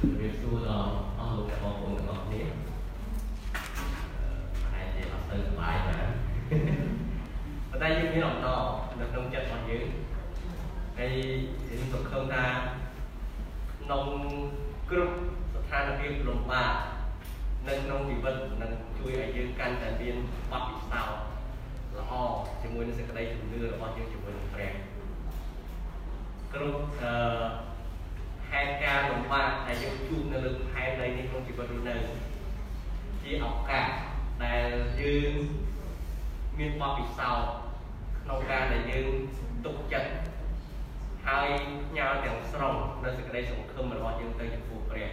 ជំរាបសួរដល់អស់លោកបងប្អូនទាំងអស់គ្នាអឺប្រហែលជាអត់ទៅសប្បាយដែរប៉ុន្តែយើងមានអំណរនៅក្នុងចិត្តរបស់យើងហើយយើងសង្ឃឹមថាក្នុងគ្រប់ស្ថានភាពលំបាកនៅក្នុងជីវិតនឹងជួយឲ្យយើងកាន់តែមានបទពិសោធន៍ល្អជាមួយនឹងសេចក្តីជំនឿរបស់យើងជាមួយនឹងព្រះគ្រប់អឺហេតុការណ៍លំ បាកដែលយើងជួបនៅលើផែនដីនេះក្នុងជីវិតរស់នៅជាឱកាសដែលយើងមានបទពិសោធន៍ក្នុងការដែលយើងទុកចិត្តហើយផ្ញើទាំងស្រុងនៅសេចក្តីសង្ឃឹមរបស់យើងទៅចំពោះព្រះ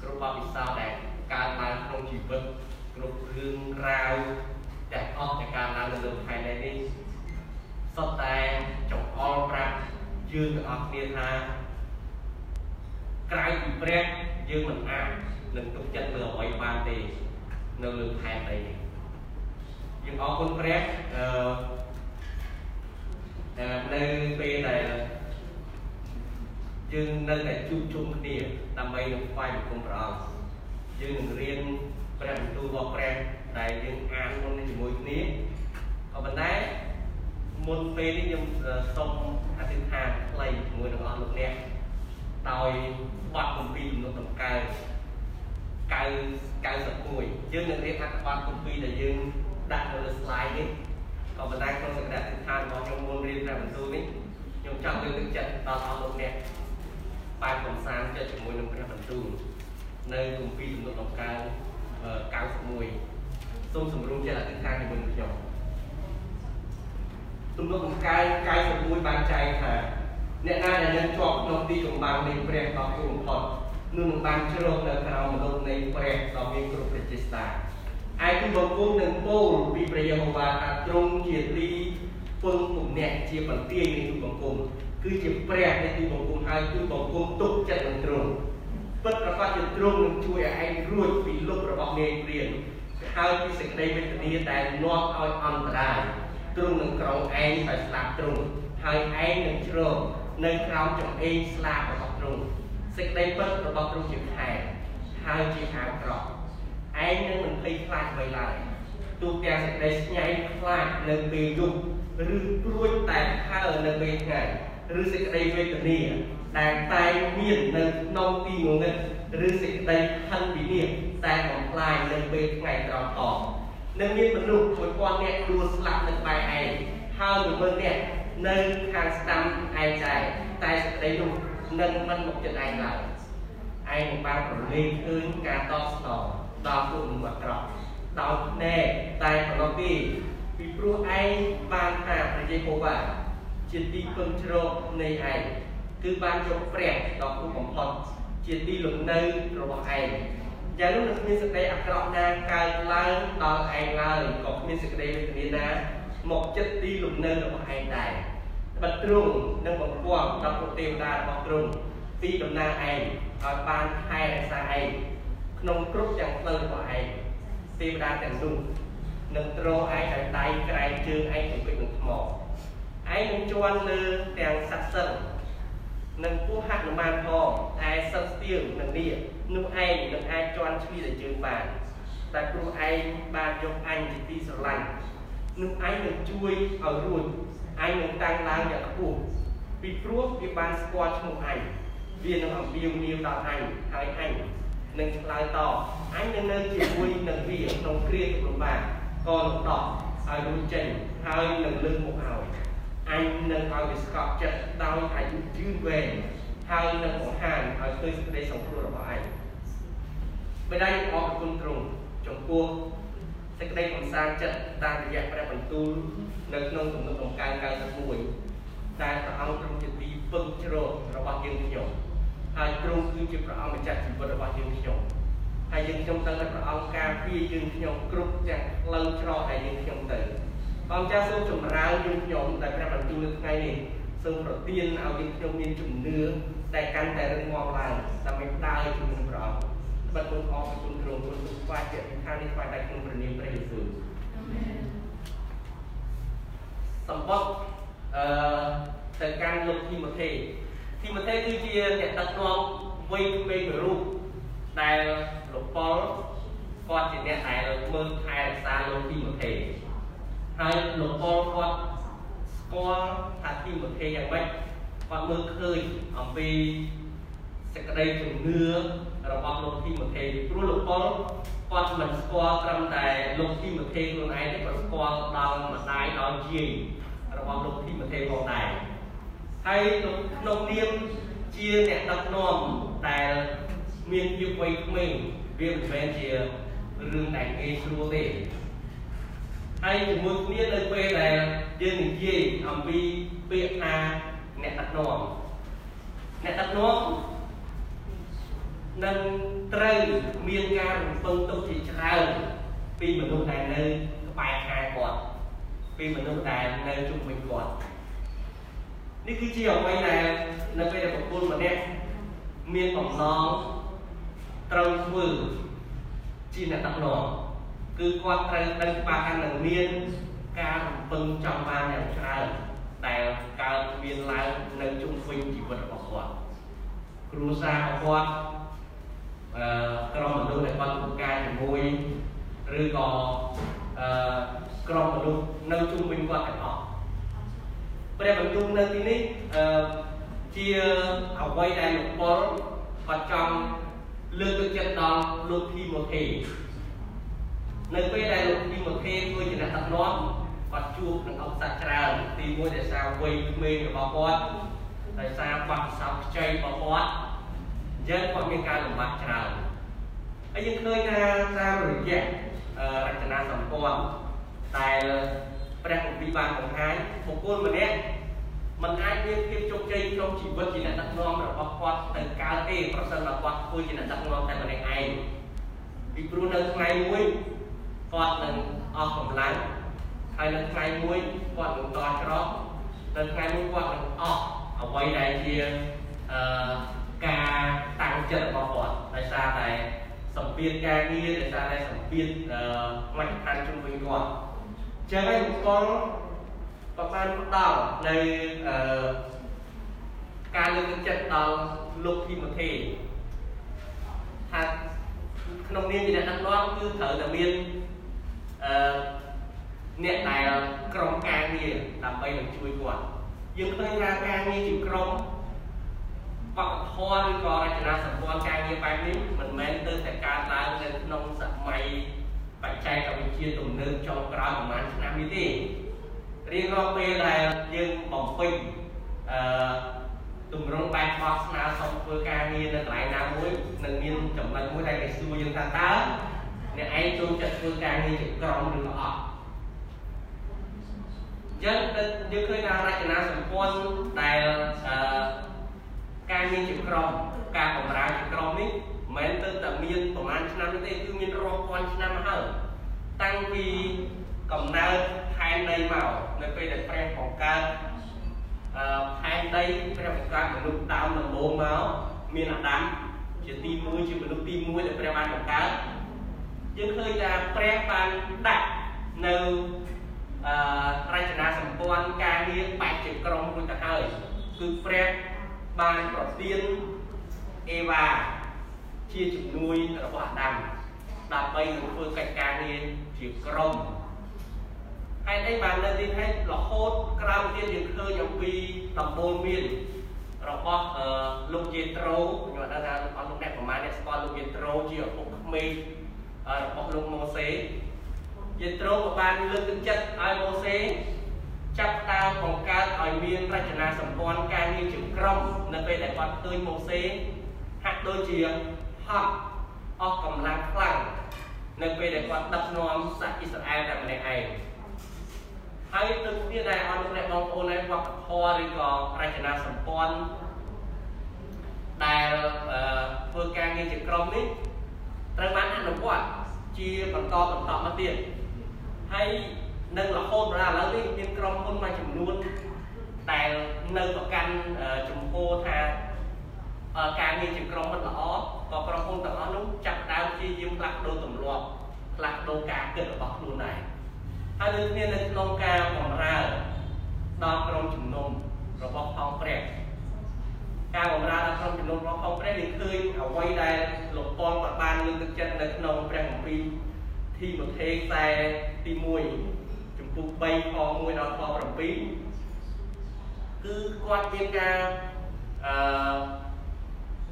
គ្រប់បទពិសោធន៍ដែលកើតឡើងក្នុងជីវិតគ្រប់រឿងរ៉ាវទាំងអស់ដែលកើតឡើងនៅលើផែនដីនេះសុទ្ធតែចង្អុលប្រាប់យើងទាំងអស់គ្នាថា ក្រៅពីព្រះយើងមិនអាចនឹងទុកចិត្តលើអ្វីបានទេនៅលើផែនដីនេះយើងអរគុណព្រះអឺនៅពេលដែលយើងនៅតែជួបជុំគ្នាដើម្បីនឹងថ្វាយបង្គំព្រះអង្គយើងនឹងរៀនព្រះបន្ទូលរបស់ព្រះដែលយើងអានមុនជាមួយគ្នាក៏ប៉ុន្តែមុនពេលនេះខ្ញុំសូមអធិដ្ឋានខ្លីជាមួយនឹងអស់លោកអ្នក ដោយបទគម្ពីរទំនុកតម្កើង91យើងនឹងរៀនអត្ថបទគម្ពីរដែលយើងដាក់នៅលើ slide នេះក៏ប៉ុន្តែក្នុងសក្តានុពលរបស់ខ្ញុំមុនរៀនព្រះបន្ទូលនេះខ្ញុំចង់លើកទឹកចិត្តដល់អស់លោកអ្នកបែបកំសាន្តចិត្តជាមួយនឹងព្រះបន្ទូលនៅគម្ពីរទំនុកតម្កើង91សូមសម្រួលចិត្តអធិដ្ឋានជាមួយនឹងខ្ញុំទំនុកតម្កើង91បានចែកថា អ្នកណាដែលនៅជាប់ក្នុងទីកំបាំងនៃព្រះដ៏គួរបំផុតនោះនឹងបានជ្រកនៅក្រោមមនុษย์នៃព្រះដ៏មានគ្រប់ប្រជាស្ដាឯទីបង្គំនឹងពោលពីព្រះយេហូវ៉ាថាទ្រង់ជាទីពឹងពំនាក់ជាបន្ទាយនៃទីបង្គំគឺជាព្រះនៃទីបង្គំហើយទីបង្គំទុកចិត្តនឹងទ្រង់ពិតប្រកបជាទ្រង់នឹងជួយឲ្យឯងរួចពីលុបរបស់នាយព្រានហើយពីសេចក្តីវេទនាដែលនាំឲ្យអន្តរាយទ្រង់នឹងក្រងឯងឲ្យស្លាប់ទ្រង់ហើយឯងនឹងជ្រក នៅក្រោមចំអេងស្លាបរបស់ទ្រង់សេចក្តីពិតរបស់ទ្រង់ជាខែហើយជាអាវក្រក់ឯងនឹងមិនភ័យខ្លាចអ្វីឡើយទោះទាំងសេចក្តីស្ញែងខ្លាចនៅពេលយប់ឬព្រួយតែខើនៅពេលថ្ងៃឬសេចក្តីវេទនាដែលតែមាននៅក្នុងទីងងឹតឬសេចក្តីហិនវិនិច្ឆ័យតែបំផ្លាញនៅពេលថ្ងៃត្រង់តនឹងមានមនុស្ស1000នាក់ដួលស្លាប់នៅក្បែរឯងហើយ10000នាក់ នៅខាងស្ដាំឯងដែរតែសេចក្តីនោះនឹងមិនមកចិត្តឯងឡើយឯងនឹងបានប្រឡេកឃើញការតបស្នងដល់ពួកមនុស្សអាក្រក់ដោយភ្នែកតែប៉ុណ្ណោះទេពីព្រោះឯងបានថាព្រះយេហូវ៉ាជាទីពឹងជ្រកនៃឯងគឺបានយកព្រះដ៏គួរបំផុតជាទីលំនៅរបស់ឯងយ៉ាងនោះនឹងគ្មានសេចក្តីអាក្រក់ណាកើតឡើងដល់ឯងឡើយក៏គ្មានសេចក្តីវេទនាណាមកចិត្តទីលំនៅរបស់ឯងដែរ បិទទ្រង់និងបង្គាប់ដល់ពួកទេវតារបស់ទ្រង់ពីដំណើរឯងឲ្យបានថែរក្សាឯងក្នុងគ្រប់ទាំងផ្លូវរបស់ឯងទេវតាទាំងនោះនឹងទ្រឯងដោយដៃក្រែងជើងឯងទៅពេញនឹងថ្មឯងនឹងជន់លើទាំងស័ក្តិសិទ្ធិនិងពោះហនុមានផងតែសិទ្ធស្ទៀងនិងនេះនោះឯងនឹងអាចជន់ឈ្លីដល់ជើងបានតែព្រោះឯងបានយកអញជាទីស្រឡាញ់នោះឯងនឹងជួយឲ្យរួច អញនឹងតាំងឡើងយ៉ាងខ្ពស់ពីព្រោះវាបានស្គាល់ឈ្មោះអញវានឹងអំពាវនាវដល់អញហើយអញនឹងឆ្លើយតបអញនឹងនៅជាមួយនឹងវាក្នុងគ្រាលំបាកក៏នឹងដោះឲ្យរួចចេញហើយនឹងលើកមុខឲ្យអញនឹងឲ្យវាស្កប់ចិត្តដោយអាយុយឺនវែងហើយនឹងបង្ហាញឲ្យឃើញសេចក្តីសង្គ្រោះរបស់អញបិតាអរគុណទ្រង់ចំពោះសេចក្តីកំសាន្តចិត្តតាមរយៈព្រះបន្ទូល នៅក្នុងទំនុកដំកើង91ដែលព្រះអង្គទ្រង់ជាទីពឹងជ្រករបស់យើងខ្ញុំហើយទ្រង់គឺជាព្រះអង្គម្ចាស់ជីវិតរបស់យើងខ្ញុំហើយយើងខ្ញុំដឹងថាព្រះអង្គការពារយើងខ្ញុំគ្រប់ទាំងផ្លូវច្រកដែលយើងខ្ញុំទៅបងចាស់សូមចម្រើនយើងខ្ញុំដែលព្រះបន្ទូលនៅថ្ងៃនេះសូមប្រទានឲ្យយើងខ្ញុំមានជំនឿដែលកាន់តែរឹងមាំឡើងដើម្បីដើរជាមួយនឹងព្រះអង្គបិទមុខអរគុណទ្រង់គុណទុកស្វាយជាខាងនេះស្វាយដៃក្នុងព្រះនាមព្រះយេស៊ូវអាមែន សម្បត្តិអឺទៅកាន់លោកធីម៉ូថេធីម៉ូថេគឺជាអ្នកដឹកនាំវ័យក្មេងមួយរូបដែលលោកប៉ុលគាត់ជាអ្នកដែលមើលថែរក្សាលោកទីមថេហើយលោកប៉ុលគាត់ស្គាល់ថាទីមថេយ៉ាងម៉េចគាត់មើលឃើញអំពីសេចក្តីជំនឿរបស់លោកទីមថេព្រោះលោកប៉ុល គាត់មិនស្គាល់ត្រឹមតែលោកទីមថេខ្លួនឯងទេគាត់ស្គាល់ដល់ម្ដាយដល់យាយរបស់លោកទីមថេផងដែរហើយក្នុងនាមជាអ្នកដឹកនាំដែលមានយុវវ័យក្មេងវាមិនមែនជារឿងដែលងាយស្រួលទេហើយជាមួយគ្នានៅពេលដែលយើងនិយាយអំពីពាក្យថាអ្នកដឹកនាំអ្នកដឹកនាំ នឹងត្រូវមានការរំពឹងទុកជាច្រើនពីមនុស្សដែលនៅក្បែរខាងគាត់ពីមនុស្សដែលនៅជុំវិញគាត់នេះគឺជាអ្វីដែលនៅពេលដែលប្រពន្ធម្នាក់មានបំណងត្រូវធ្វើជាអ្នកដឹកនាំគឺគាត់ត្រូវដឹងច្បាស់ថានឹងមានការរំពឹងចង់បានយ៉ាងច្រើនដែលកើតមានឡើងនៅជុំវិញជីវិតរបស់គាត់គ្រួសាររបស់គាត់អឺ ក្រុមមនុស្សដែលគាត់ធ្វើការជាមួយឬក៏អឺក្រុមមនុស្សនៅជុំវិញគាត់ទាំងអស់ព្រះបន្ទូលនៅទីនេះអឺជាអ្វីដែលលោកប៉ុលគាត់ចង់លើកទឹកចិត្តដល់លោកធីម៉ូថេនៅពេលដែលលោកធីម៉ូថេធ្វើជាអ្នកដឹកនាំគាត់ជួបនឹងអបសគ្គច្រើនទីមួយដែលសារវ័យក្មេងរបស់គាត់ដោយសារបទពិសោធន៍ខ្ចីរបស់គាត់ អញ្ចឹងគាត់មានការលំបាកច្រើនហើយយើងឃើញថាតាមរយៈរចនាសម្ព័ន្ធដែលព្រះគម្ពីរបានបង្ហាញបុគ្គលម្នាក់มันអាចមានភាពជោគជ័យក្នុងជីវិតជាអ្នកដឹកនាំរបស់គាត់ទៅកើតទេប្រសិនបើគាត់ធ្វើជាអ្នកដឹកនាំតែម្នាក់ឯងពីព្រោះនៅថ្ងៃមួយគាត់នឹងអស់កម្លាំងហើយនៅថ្ងៃមួយគាត់នឹងតច្រកនៅថ្ងៃមួយគាត់នឹងអស់អ្វីដែលជាអឺ ការតាំងចិត្តរបស់គាត់ដោយសារតែសម្ពាធការងារដោយសារតែសម្ពាធអឺមជ្ឈដ្ឋានជុំវិញគាត់ចឹងហើយបុគ្គលក៏បានផ្ដល់នៅអឺការលើកទឹកចិត្តដល់លោកធីម៉ូថេថាក្នុងនាមជាអ្នកដឹកនាំគឺត្រូវតែមានអឺអ្នកដែលក្រុមការងារដើម្បីនឹងជួយគាត់យើងឃើញថាការងារជាក្រុម បកធរឬក៏រចនាសម្ព័ន្ធការងារបែបនេះមិនមែនទៅតែកើតឡើងនៅក្នុងសម័យបច្ចេកវិទ្យាទំនើបចុងក្រោយប្រហែលឆ្នាំនេះទេរៀងរាល់ពេលដែលយើងបំពេញអឺទម្រង់បែបបោះស្នើសុំធ្វើការងារនៅកន្លែងណាមួយនឹងមានចំណុចមួយដែលគេសួរយើងថាតើអ្នកឯងចូលចិត្តធ្វើការងារជាក្រុមឬក៏អត់ចឹងយើងឃើញថារចនាសម្ព័ន្ធដែលអឺ ការងារជាក្រុមការបម្រើជាក្រុមនេះមិនមែនទៅតែមានប្រហែលឆ្នាំទេគឺមានរាប់ពាន់ឆ្នាំមកហើយតាំងពីកំណើតផែនដីមកនៅពេលដែលព្រះបង្កើតអឺផែនដីព្រះបង្កើតមនុស្សដើមដំបូងមកមានអាដាមជាទី1ជាមនុស្សទី1ដែលព្រះបានបង្កើតយើងឃើញថាព្រះបានដាក់នៅអឺរចនាសម្ព័ន្ធការងារបែបជាក្រុមរួចទៅហើយគឺព្រះ បានប្រទានអេវ៉ាជាជំនួយរបស់អាដាមដើម្បីនឹងធ្វើកិច្ចការងារជាក្រុមហេតុអីបាននៅទីនេះរហូតក្រោយទៀតយើងឃើញអំពីដំបូលមានរបស់អឺលោកយេត្រូខ្ញុំអត់ដឹងថាអស់លោកអ្នកប្រមាណអ្នកស្គាល់លោកយេត្រូជាឪពុកក្មេងរបស់លោកម៉ូសេយេត្រូក៏បានលើកទឹកចិត្តឲ្យម៉ូសេ ចាប់តាមបង្កើតឲ្យមានរចនាសម្ព័ន្ធការងារជាក្រុមនៅពេលដែលគាត់ឃើញម៉ូសេហាក់ដូចជាហត់អស់កម្លាំងខ្លាំងនៅពេលដែលគាត់ដឹកនាំសាសអ៊ីស្រាអែលតែម្នាក់ឯងហើយដូចគ្នាដែរអរលោកអ្នកបងប្អូនឯងវប្បធម៌ឬក៏រចនាសម្ព័ន្ធដែលធ្វើការងារជាក្រុមនេះត្រូវបានអនុវត្តជាបន្តបន្តមកទៀតហើយ នឹងរហូតដល់ឥឡូវនេះមានក្រុមហ៊ុនមួយចំនួនដែលនៅប្រកាន់ចំពោះថាការងារជាក្រុមមិនល្អក៏ក្រុមហ៊ុនទាំងអស់នោះចាប់ដើមជាយាមផ្លាស់ប្ដូរទម្លាប់ផ្លាស់ប្ដូរការគិតរបស់ខ្លួនដែរហើយដូចគ្នានៅក្នុងការបម្រើដល់ក្រុមជំនុំរបស់ផងព្រះការបម្រើដល់ក្រុមជំនុំរបស់ផងព្រះនេះឃើញអ្វីដែលលោកប៉ុលក៏បានលើកទឹកចិត្តនៅក្នុងព្រះគម្ពីរទីម៉ូថេខ្សែទី1ចំ ពុក3ខ1ដល់ខ7គឺគាត់មានការអឺ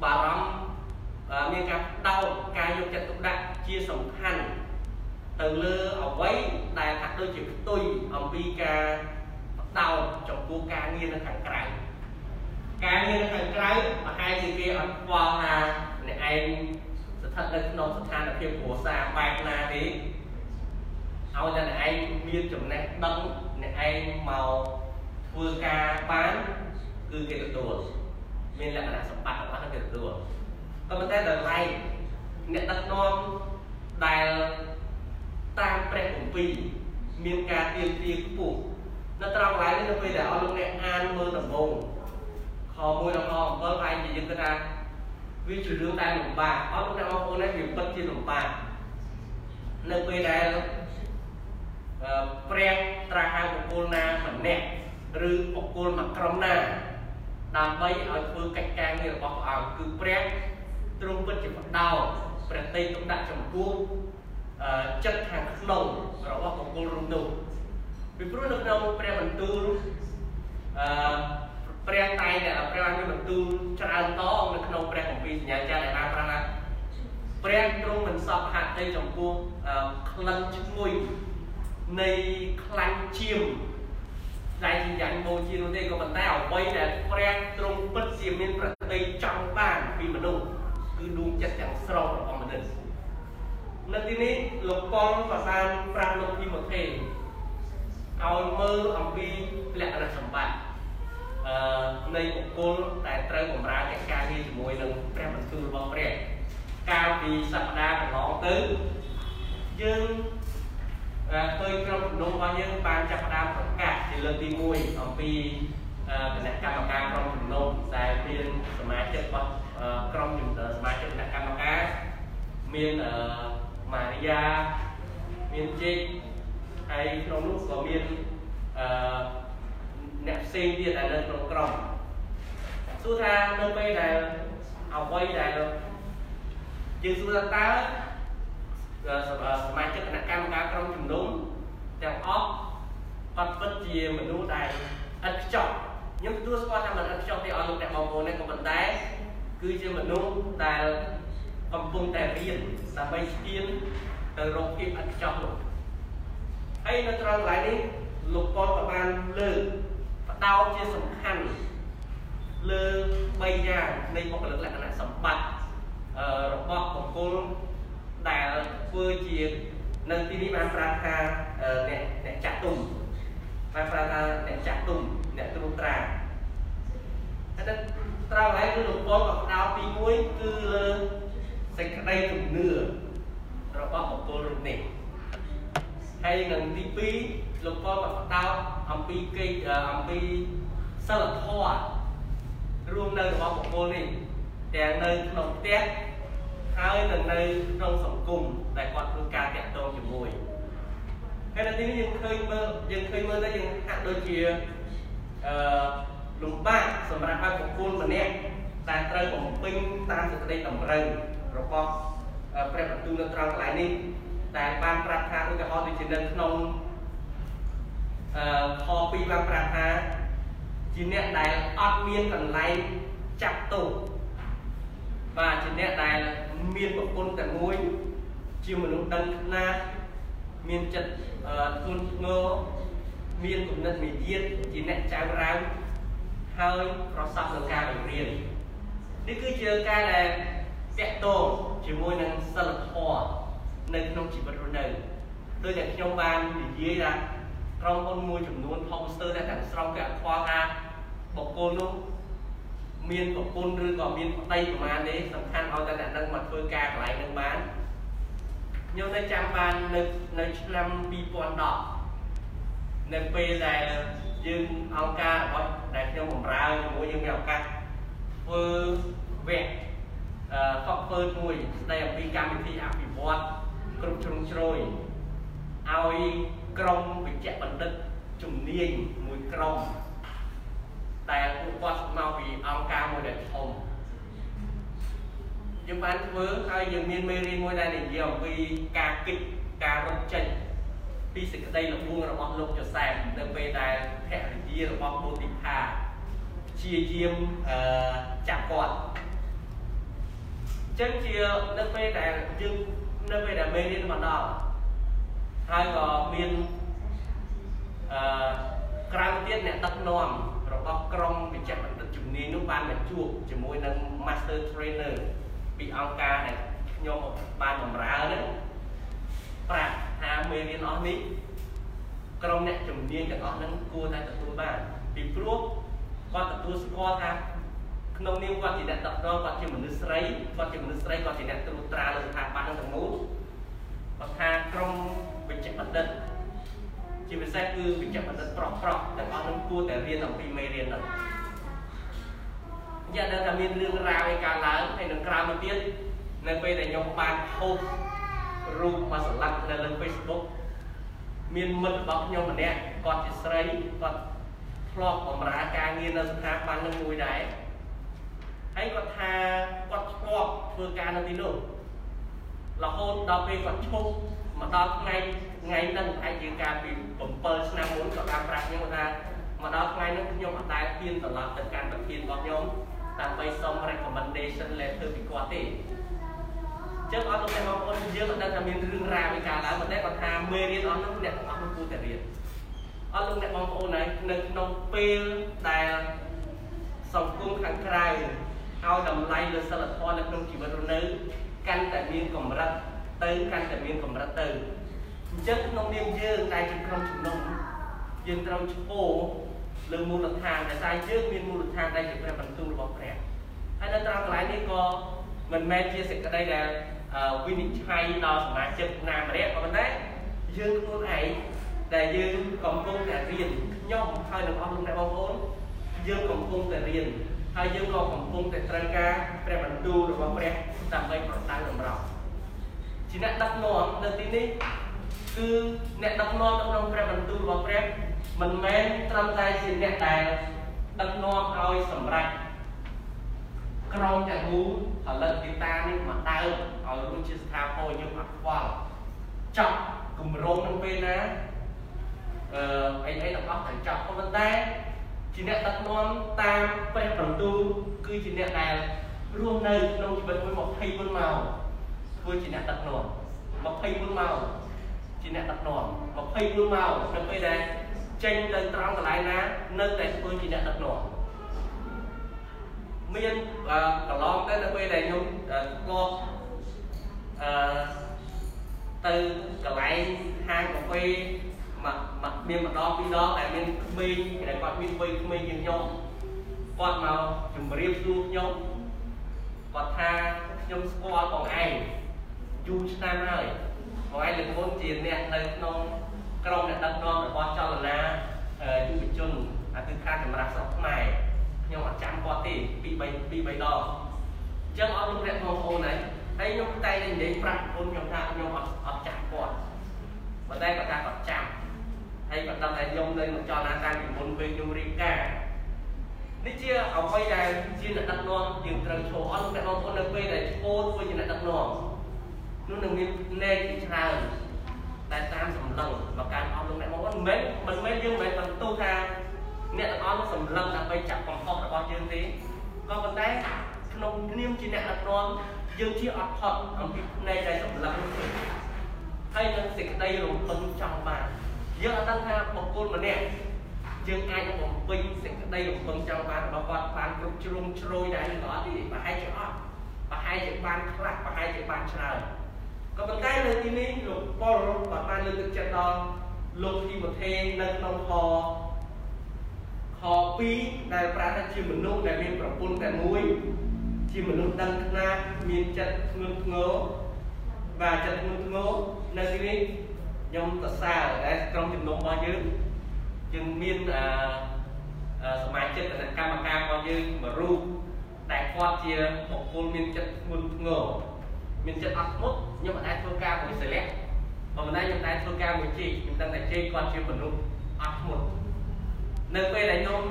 បារម្ភមានការដោតការយកចិត្តទុកដាក់ជាសំខាន់ទៅលើអ្វីដែលថាដូចជាផ្ទុយអំពីការដោតចំពោះការងារនៅខាងក្រៅការងារនៅខាងក្រៅប្រហែលជាគេអត់ខ្វល់ថាអ្នកឯងស្ថិតនៅក្នុងស្ថានភាពគ្រួសារបែបណាទេ ឲ្យតែអ្នកឯងមានចំណេះដឹងអ្នកឯងមកធ្វើការបានគឺគេទទួលមានលក្ខណៈសម្បត្តិរបស់គេទទួលក៏ប៉ុន្តែដល់ឡែកអ្នកដឹកនាំដែលតាមព្រះគម្ពីរមានការទៀមទាខ្ពស់នៅត្រង់កន្លែងនេះនៅពេលដែលអស់លោកអ្នកអានមើលដំបូងខ1ដល់ខ7ប្រហែលជាយើងគិតថាវាជារឿងដែលលំបាកអស់លោកអ្នកបងប្អូននេះវាពិតជាលំបាកនៅពេលដែល ព្រះត្រាស់ហៅបុគ្គលណាម្នាក់ឬបុគ្គលមួយក្រុមណាដើម្បីឲ្យធ្វើកិច្ចការងាររបស់ព្រះអង្គគឺព្រះទ្រង់ពិតជាបដោព្រះតីទុកដាក់ចំពោះចិត្តខាងក្នុងរបស់បុគ្គលរូបនោះពីព្រោះនៅក្នុងព្រះបន្ទូលអឺព្រះតែងតែព្រះបានមានបន្ទូលច្រើនតងនៅក្នុងព្រះគម្ពីរសញ្ញាចារដែលបានប្រាប់ថាព្រះទ្រង់មិនសពហត្ថិចំពោះក្លិនឈ្ងុយ នៃខ្លាញ់ជៀមដែលជាយ៉ាងបូជានោះទេក៏ប៉ុន្តែអ្វីដែលព្រះទ្រង់ពិតជាមានប្រតិចង់បានពីមនុស្សគឺដួងចិត្តទាំងស្រុងរបស់មនុស្សនៅទីនេះលោកប៉ុលក៏បានប្រាប់លោកធីម៉ូថេឲ្យមើលអំពីលក្ខណៈសម្បត្តិអឺនៃបុគ្គលដែលត្រូវបម្រើកិច្ចការងារជាមួយនឹងព្រះបន្ទូលរបស់ព្រះកាលពីសប្តាហ៍កន្លងទៅយើង ឃើញក្រុមជំនុំរបស់យើងបានចាប់ផ្ដើមប្រកាសជាលើកទី1អំពីគណៈកម្មការក្រុមជំនុំដែលមានសមាជិករបស់ក្រុមសមាជិកគណៈកម្មការមានម៉ារីយ៉ាមានជេកហើយក្នុងនោះក៏មានអឺអ្នកផ្សេងទៀតដែលនៅក្នុងក្រុមសួរថានៅពេលដែលអ្វីដែលយើងសួរថាតើ សមាជិកគណៈកម្មការក្រុមជំនុំទាំងអស់គាត់ពិតជាមនុស្សដែលឥតខ្ចោះខ្ញុំទទួលស្គាល់ថាមិនឥតខ្ចោះទេអស់លោកអ្នកបងប្អូនទេក៏ប៉ុន្តែគឺជាមនុស្សដែលកំពុងតែរៀនដើម្បីស្ទានទៅរកភាពឥតខ្ចោះនោះហើយនៅត្រង់កន្លែងនេះលោកប៉ុលក៏បានលើកបដោតជាសំខាន់លើ3យ៉ាងនៃបុគ្គលិកលក្ខណៈសម្បត្តិរបស់បុគ្គល ដែលធ្វើជានៅទីនេះបានប្រាប់ថាអ្នកអ្នកចាក់ទុំបានប្រាប់ថាអ្នកចាក់ទុំអ្នកត្រួតត្រាហើយទៅត្រង់ហើយគឺលោកប៉ុលក៏ផ្ដោតទី1គឺលើសេចក្តីជំនឿរបស់បុគ្គលរូបនេះហើយនឹងទី2លោកប៉ុលក៏ផ្ដោតអំពីគេអំពីសិលធម៌រួមនៅរបស់បុគ្គលនេះទាំងនៅក្នុងផ្ទះ ហើយនឹងនៅក្នុងសង្គមដែលគាត់ធ្វើការតាក់ទងជាមួយហើយនៅទីនេះយើងឃើញមើលយើងឃើញមើលទៅយើងហាក់ដូចជាអឺលំបាកសម្រាប់ឲ្យបុគ្គលម្នាក់ដែលត្រូវបំពេញតាមសេចក្តីតម្រូវរបស់ព្រះបន្ទូលនៅត្រង់កន្លែងនេះដែលបានប្រាប់ថាឧទាហរណ៍ដូចជានៅក្នុងអឺខ2បានប្រាប់ថាជាអ្នកដែលអត់មានកន្លែងចាប់ទោស បាទជាអ្នកដែលមានប្រពន្ធតែមួយជាមនុស្សដឹងខ្នាតមានចិត្តធ្ងន់ធ្ងរមានគំនិតវិយាតជាអ្នកចៅរៅហើយប្រសពនឹងការបង្រៀននេះគឺជាការដែលតាក់ទងជាមួយនឹងសិលធម៌នៅក្នុងជីវិតរស់នៅដោយតែខ្ញុំបាននិយាយថាក្រុមហ៊ុនមួយចំនួន poster ដែលទាំងស្រុងគេអត់ខ្វល់ថាបុគ្គលនោះ មានប្រពន្ធឬក៏មានប្តីប្រមាណទេសំខាន់ឲ្យតែអ្នកនឹងមកធ្វើការកន្លែងនឹងបានខ្ញុំនៅចាំបាននៅនៅឆ្នាំ2010នៅពេលដែលយើងអង្គការរបស់ដែលខ្ញុំបម្រើជាមួយយើងមានឱកាសធ្វើវគ្គអឺកប់ធ្វើមួយស្ដីអំពីកម្មវិធីអភិវឌ្ឍគ្រប់ជ្រុងជ្រោយឲ្យក្រុមវិជ្ជបណ្ឌិតជំនាញមួយក្រុម ដែលពួកគាត់មកពីអង្គការមួយដែលធំយយើងបានធ្វើហើយយើងមានមេរៀនមួយដែលនិយាយអំពីការគិតការរត់ចេញពីសេចក្តីល្បួងរបស់លោកយូសែបនៅពេលដែលភរិយារបស់បូទីផាជាយាមអឺចាប់គាត់ចឹងជានៅពេលដែលយើងនៅពេលដែលមេរៀនមកដល់ហើយក៏មានអឺក្រៅទៀតអ្នកដឹកនាំ របស់ក្រុមវិជ្ជាបណ្ឌិតជំនាញនោះបានមកជួបជាមួយនឹង Master Trainer ពីអង្គការដែលខ្ញុំបានបម្រើនេះប្រាប់ថាមេរៀនអស់នេះក្រុមអ្នកជំនាញទាំងអស់ហ្នឹងគួរតែទទួលបានពីព្រោះគាត់ទទួលស្គាល់ថាក្នុងនាមគាត់ជាអ្នកដឹកនាំគាត់ជាមនុស្សស្រីគាត់ជាមនុស្សស្រីគាត់ជាអ្នកត្រួតត្រាលើស្ថាប័នទាំងមូលគាត់ថាក្រុមវិជ្ជាបណ្ឌិត ជាពិសេសគឺវិជ្ជាបណ្ឌិតប្រុសប្រុសទាំងអស់នោះគួរតែរៀនអំពីមេរៀនហ្នឹងយ៉ាងដែលថាមានរឿងរ៉ាវឯកើតឡើងហើយនឹងក្រោយមកទៀតនៅពេលដែលខ្ញុំបានហូបរូបមួយស្លាប់នៅលើ Facebook មានមិត្តរបស់ខ្ញុំម្នាក់គាត់ជាស្រីគាត់ធ្លាប់បម្រើការងារនៅស្ថាប័ននឹងមួយដែរហើយគាត់ថាគាត់ធ្លាប់ធ្វើការនៅទីនោះរហូតដល់ពេលគាត់ឈប់ មកដល់ថ្ងៃថ្ងៃហ្នឹងអាចជាការពី7ឆ្នាំមុនគាត់បានប្រាប់ខ្ញុំថាមកដល់ថ្ងៃនេះខ្ញុំអត់ដែលហ៊ានត្រឡប់ទៅកាន់ប្រធានរបស់ខ្ញុំដើម្បីសុំ recommendation letter ពីគាត់ទេចឹងអត់ទៅបងប្អូនយើងអត់ដឹងថាមានរឿងរ៉ាវពីការឡើងប៉ុន្តែគាត់ថាមេរៀនអស់នោះអ្នកទាំងអស់នោះគួរតែរៀនអត់លោកអ្នកបងប្អូនហើយនៅក្នុងពេលដែលសង្គមខាងក្រៅឲ្យតម្លៃលើសិលធម៌នៅក្នុងជីវិតរស់នៅកាន់តែមានកម្រិត ទៅកាន់តែមានកម្រិតទៅអញ្ចឹងក្នុងនាមយើងដែលជាក្រុមជំនុំយើងត្រូវឈ្មោះលើមូលដ្ឋានដែលតែយើងមានមូលដ្ឋានដែលជាព្រះបន្ទូលរបស់ព្រះហើយនៅត្រង់កន្លែងនេះក៏មិនមែនជាសេចក្តីដែលវិនិច្ឆ័យដល់សមាជិកណាម្នាក់ក៏ប៉ុន្តែយើងខ្លួនឯងដែលយើងកំពុងតែរៀនខ្ញុំហើយនឹងអស់លោកអ្នកបងប្អូនយើងកំពុងតែរៀនហើយយើងក៏កំពុងតែត្រូវការព្រះបន្ទូលរបស់ព្រះដើម្បីប្រដៅតម្រង់ ជាអ្នកដឹកនាំនៅទីនេះគឺអ្នកដឹកនាំក្នុងព្រះបន្ទូលរបស់ព្រះមិនមែនត្រឹមតែជាអ្នកដែលដឹកនាំឲ្យសម្រេចក្រុមទាំងមូលផលិតទីតានេះមកដើមឲ្យរួចជាស្ថាពរយើងអត់ខ្វល់ចប់គម្រោងនឹងពេលណាអឺអីអីទាំងអស់ត្រូវចប់ប៉ុន្តែជាអ្នកដឹកនាំតាមព្រះបន្ទូលគឺជាអ្នកដែលរស់នៅក្នុងជីវិតមួយ24ម៉ោង ធ្វើជាអ្នកដឹកនាំ24ម៉ោងជាអ្នកដឹកនាំ24ម៉ោងនៅពេលដែលចេញទៅត្រង់កន្លែងណានៅតែធ្វើជាអ្នកដឹកនាំមានកន្លងទៅនៅពេលដែលខ្ញុំធ្លាប់អឺទៅកន្លែងហាងកាហ្វេមកមកមានម្ដងពីរដងដែលមានក្មេងដែលគាត់មានវ័យក្មេងជាងខ្ញុំគាត់មកជម្រាបសួរខ្ញុំគាត់ថាខ្ញុំស្គាល់បងឯង យូរឆ្នាំហើយបងឯងលើកមុនជាអ្នកនៅក្នុងក្រុមអ្នកដឹកនាំរបស់ចលនាយុវជនអាទិខាចម្រាស់ស្រុកខ្មែរខ្ញុំអត់ចាំគាត់ទេពី3ពី3ដងអញ្ចឹងអត់លោកអ្នកបងប្អូនហើយហើយខ្ញុំតែនិយាយប្រាប់បងខ្ញុំថាខ្ញុំអត់អត់ចាំគាត់ប៉ុន្តែគាត់ថាគាត់ចាំហើយគាត់ដឹងថាខ្ញុំនៅមកចលនាតាំងពីមុនពេលខ្ញុំរៀបការនេះជាអ្វីដែលជាអ្នកដឹកនាំយើងត្រូវឈរអត់លោកអ្នកបងប្អូននៅពេលដែលឈរធ្វើជាអ្នកដឹកនាំ នោះនឹងមានលេខច្រើនតែតាមសម្លឹងមកការអស់លោកអ្នកបងប្អូនមិនមែនមិនមែនយើងមិនមែនបន្ទោសថាអ្នកទាំងអស់នោះសម្លឹងដើម្បីចាប់កំហុសរបស់យើងទេក៏ប៉ុន្តែក្នុងនាមជាអ្នកដឹកនាំយើងជាអត់ផុតអំពីផ្នែកដែលសម្លឹងនោះទេហើយនឹងសេចក្តីរំពឹងចង់បានយើងអត់ដឹងថាបុគ្គលម្នាក់យើងអាចនឹងបំពេញសេចក្តីរំពឹងចង់បានរបស់គាត់បានគ្រប់ជ្រុងជ្រោយដែរឬក៏អត់ទេប្រហែលជាអត់ប្រហែលជាបានខ្លះប្រហែលជាបានច្រើន ក៏ប៉ុន្តែនៅទីនេះលោកប៉ុលគាត់បានលើកទឹកចិត្តដល់លោកធីម៉ូថេនៅក្នុងខខ2ដែលប្រាប់ថាជាមនុស្សដែលមានប្រពន្ធតែមួយជាមនុស្សដឹងខ្នាតមានចិត្តធ្ងន់ធ្ងរបាទចិត្តធ្ងន់ធ្ងរនៅទីនេះខ្ញុំសរសើរដែលក្រុមជំនុំរបស់យើងយើងមានអឺសមាជិកគណៈកម្មការរបស់យើងមួយរូបដែលគាត់ជាបុគ្គលមានចិត្តធ្ងន់ធ្ងរ មានចិត្តអត់ធ្មត់ខ្ញុំមិនអាចធ្វើការមួយសិលាបើមិនដែរខ្ញុំតែធ្វើការមួយជេកខ្ញុំដឹងតែជេកគាត់ជាមនុស្សអត់ធ្មត់នៅពេលដែលខ្ញុំ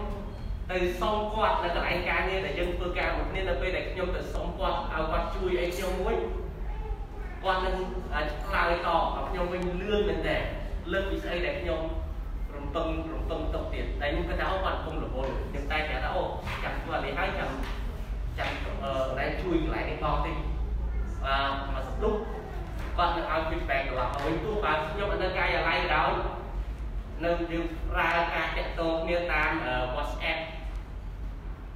ទៅសុំគាត់នៅកន្លែងការងារដែលយើងធ្វើការមួយគ្នានៅពេលដែលខ្ញុំទៅសុំគាត់ឲ្យគាត់ជួយអីខ្ញុំមួយគាត់នឹងឆ្លើយតបឲ្យខ្ញុំវិញលឿនមែនតើលើកពីស្អីដែលខ្ញុំរំពឹងរំពឹងទុកទៀតតែខ្ញុំគិតថាអូគាត់គុំរវល់ខ្ញុំតែគេថាអូចាំធ្វើនេះហើយចាំចាំអឺតែជួយកន្លែងនេះបងតិច អឺមកសន្ទុះគាត់នឹងឲ្យ feedback កន្លងវិញទោះបើខ្ញុំនៅកាយអាឡ័យក៏ដោយនៅយើងប្រើការតាក់ទងគ្នាតាម WhatsApp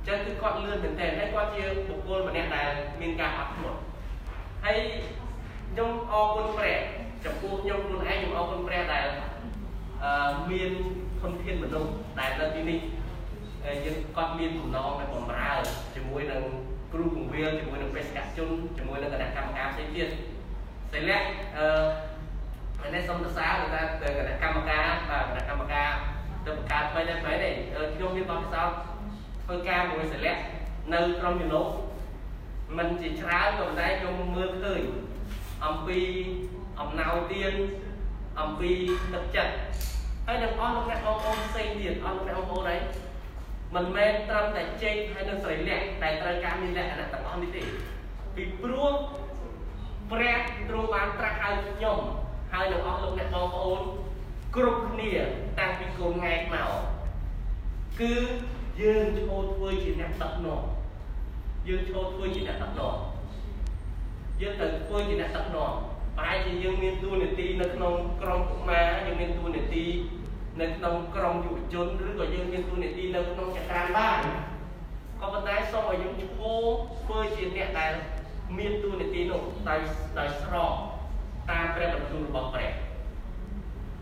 ចឹងគឺគាត់លឿនមែនទែនហើយគាត់ជាបុគ្គលម្នាក់ដែលមានការអត់ធ្មត់ហើយខ្ញុំអរគុណព្រះចំពោះខ្ញុំខ្លួនឯងខ្ញុំអរគុណព្រះដែលអឺមានធនធានមនុស្សដែលនៅទីនេះយើងគាត់មានបំណងដែលបំរើជាមួយនឹង គ្រូពង្រៀលជាមួយនឹងបេសកជនជាមួយនឹងគណៈកម្មការផ្សេងទៀតសិលៈអឺហើយនេះសូមសរសើរថាគណៈកម្មការបាទគណៈកម្មការទៅបង្កើតថ្មីតែបែបនេះខ្ញុំមានបទពិសោធន៍ធ្វើការមួយសិលៈនៅក្រុមជំនុំមិនជាច្រើនក៏ប៉ុន្តែខ្ញុំមើលឃើញអំពីអំណោយទានអំពីទឹកចិត្តហើយនឹងអស់លោកអ្នកបងប្អូនផ្សេងទៀតអស់លោកអ្នកបងប្អូនអី មិនមែនត្រឹមតែចេញហើយនឹងស្រីលក្ខដែលត្រូវការមានលក្ខណៈទាំងអស់នេះទេពីព្រោះព្រះទ្រង់បានត្រាស់ហៅខ្ញុំហើយនឹងអស់លោកអ្នកបងប្អូនគ្រប់គ្នាតាំងពីកូនងែកមកគឺយើងចូលធ្វើជាអ្នកដឹកនាំយើងចូលធ្វើជាអ្នកដឹកនាំយើងត្រូវធ្វើជាអ្នកដឹកនាំប្រហែលជាយើងមានតួនាទីនៅក្នុងក្រុមកុមារយើងមានតួនាទី នៅក្នុងក្រុមយុវជនឬក៏យើងមានតួនាទីនៅក្នុងចក្រានបានក៏ប៉ុន្តែសូមឲ្យយើងឈ្មោះធ្វើជាអ្នកដែលមានតួនាទីនោះដោយដោយស្របតាមព្រះបន្ទូលរបស់ព្រះ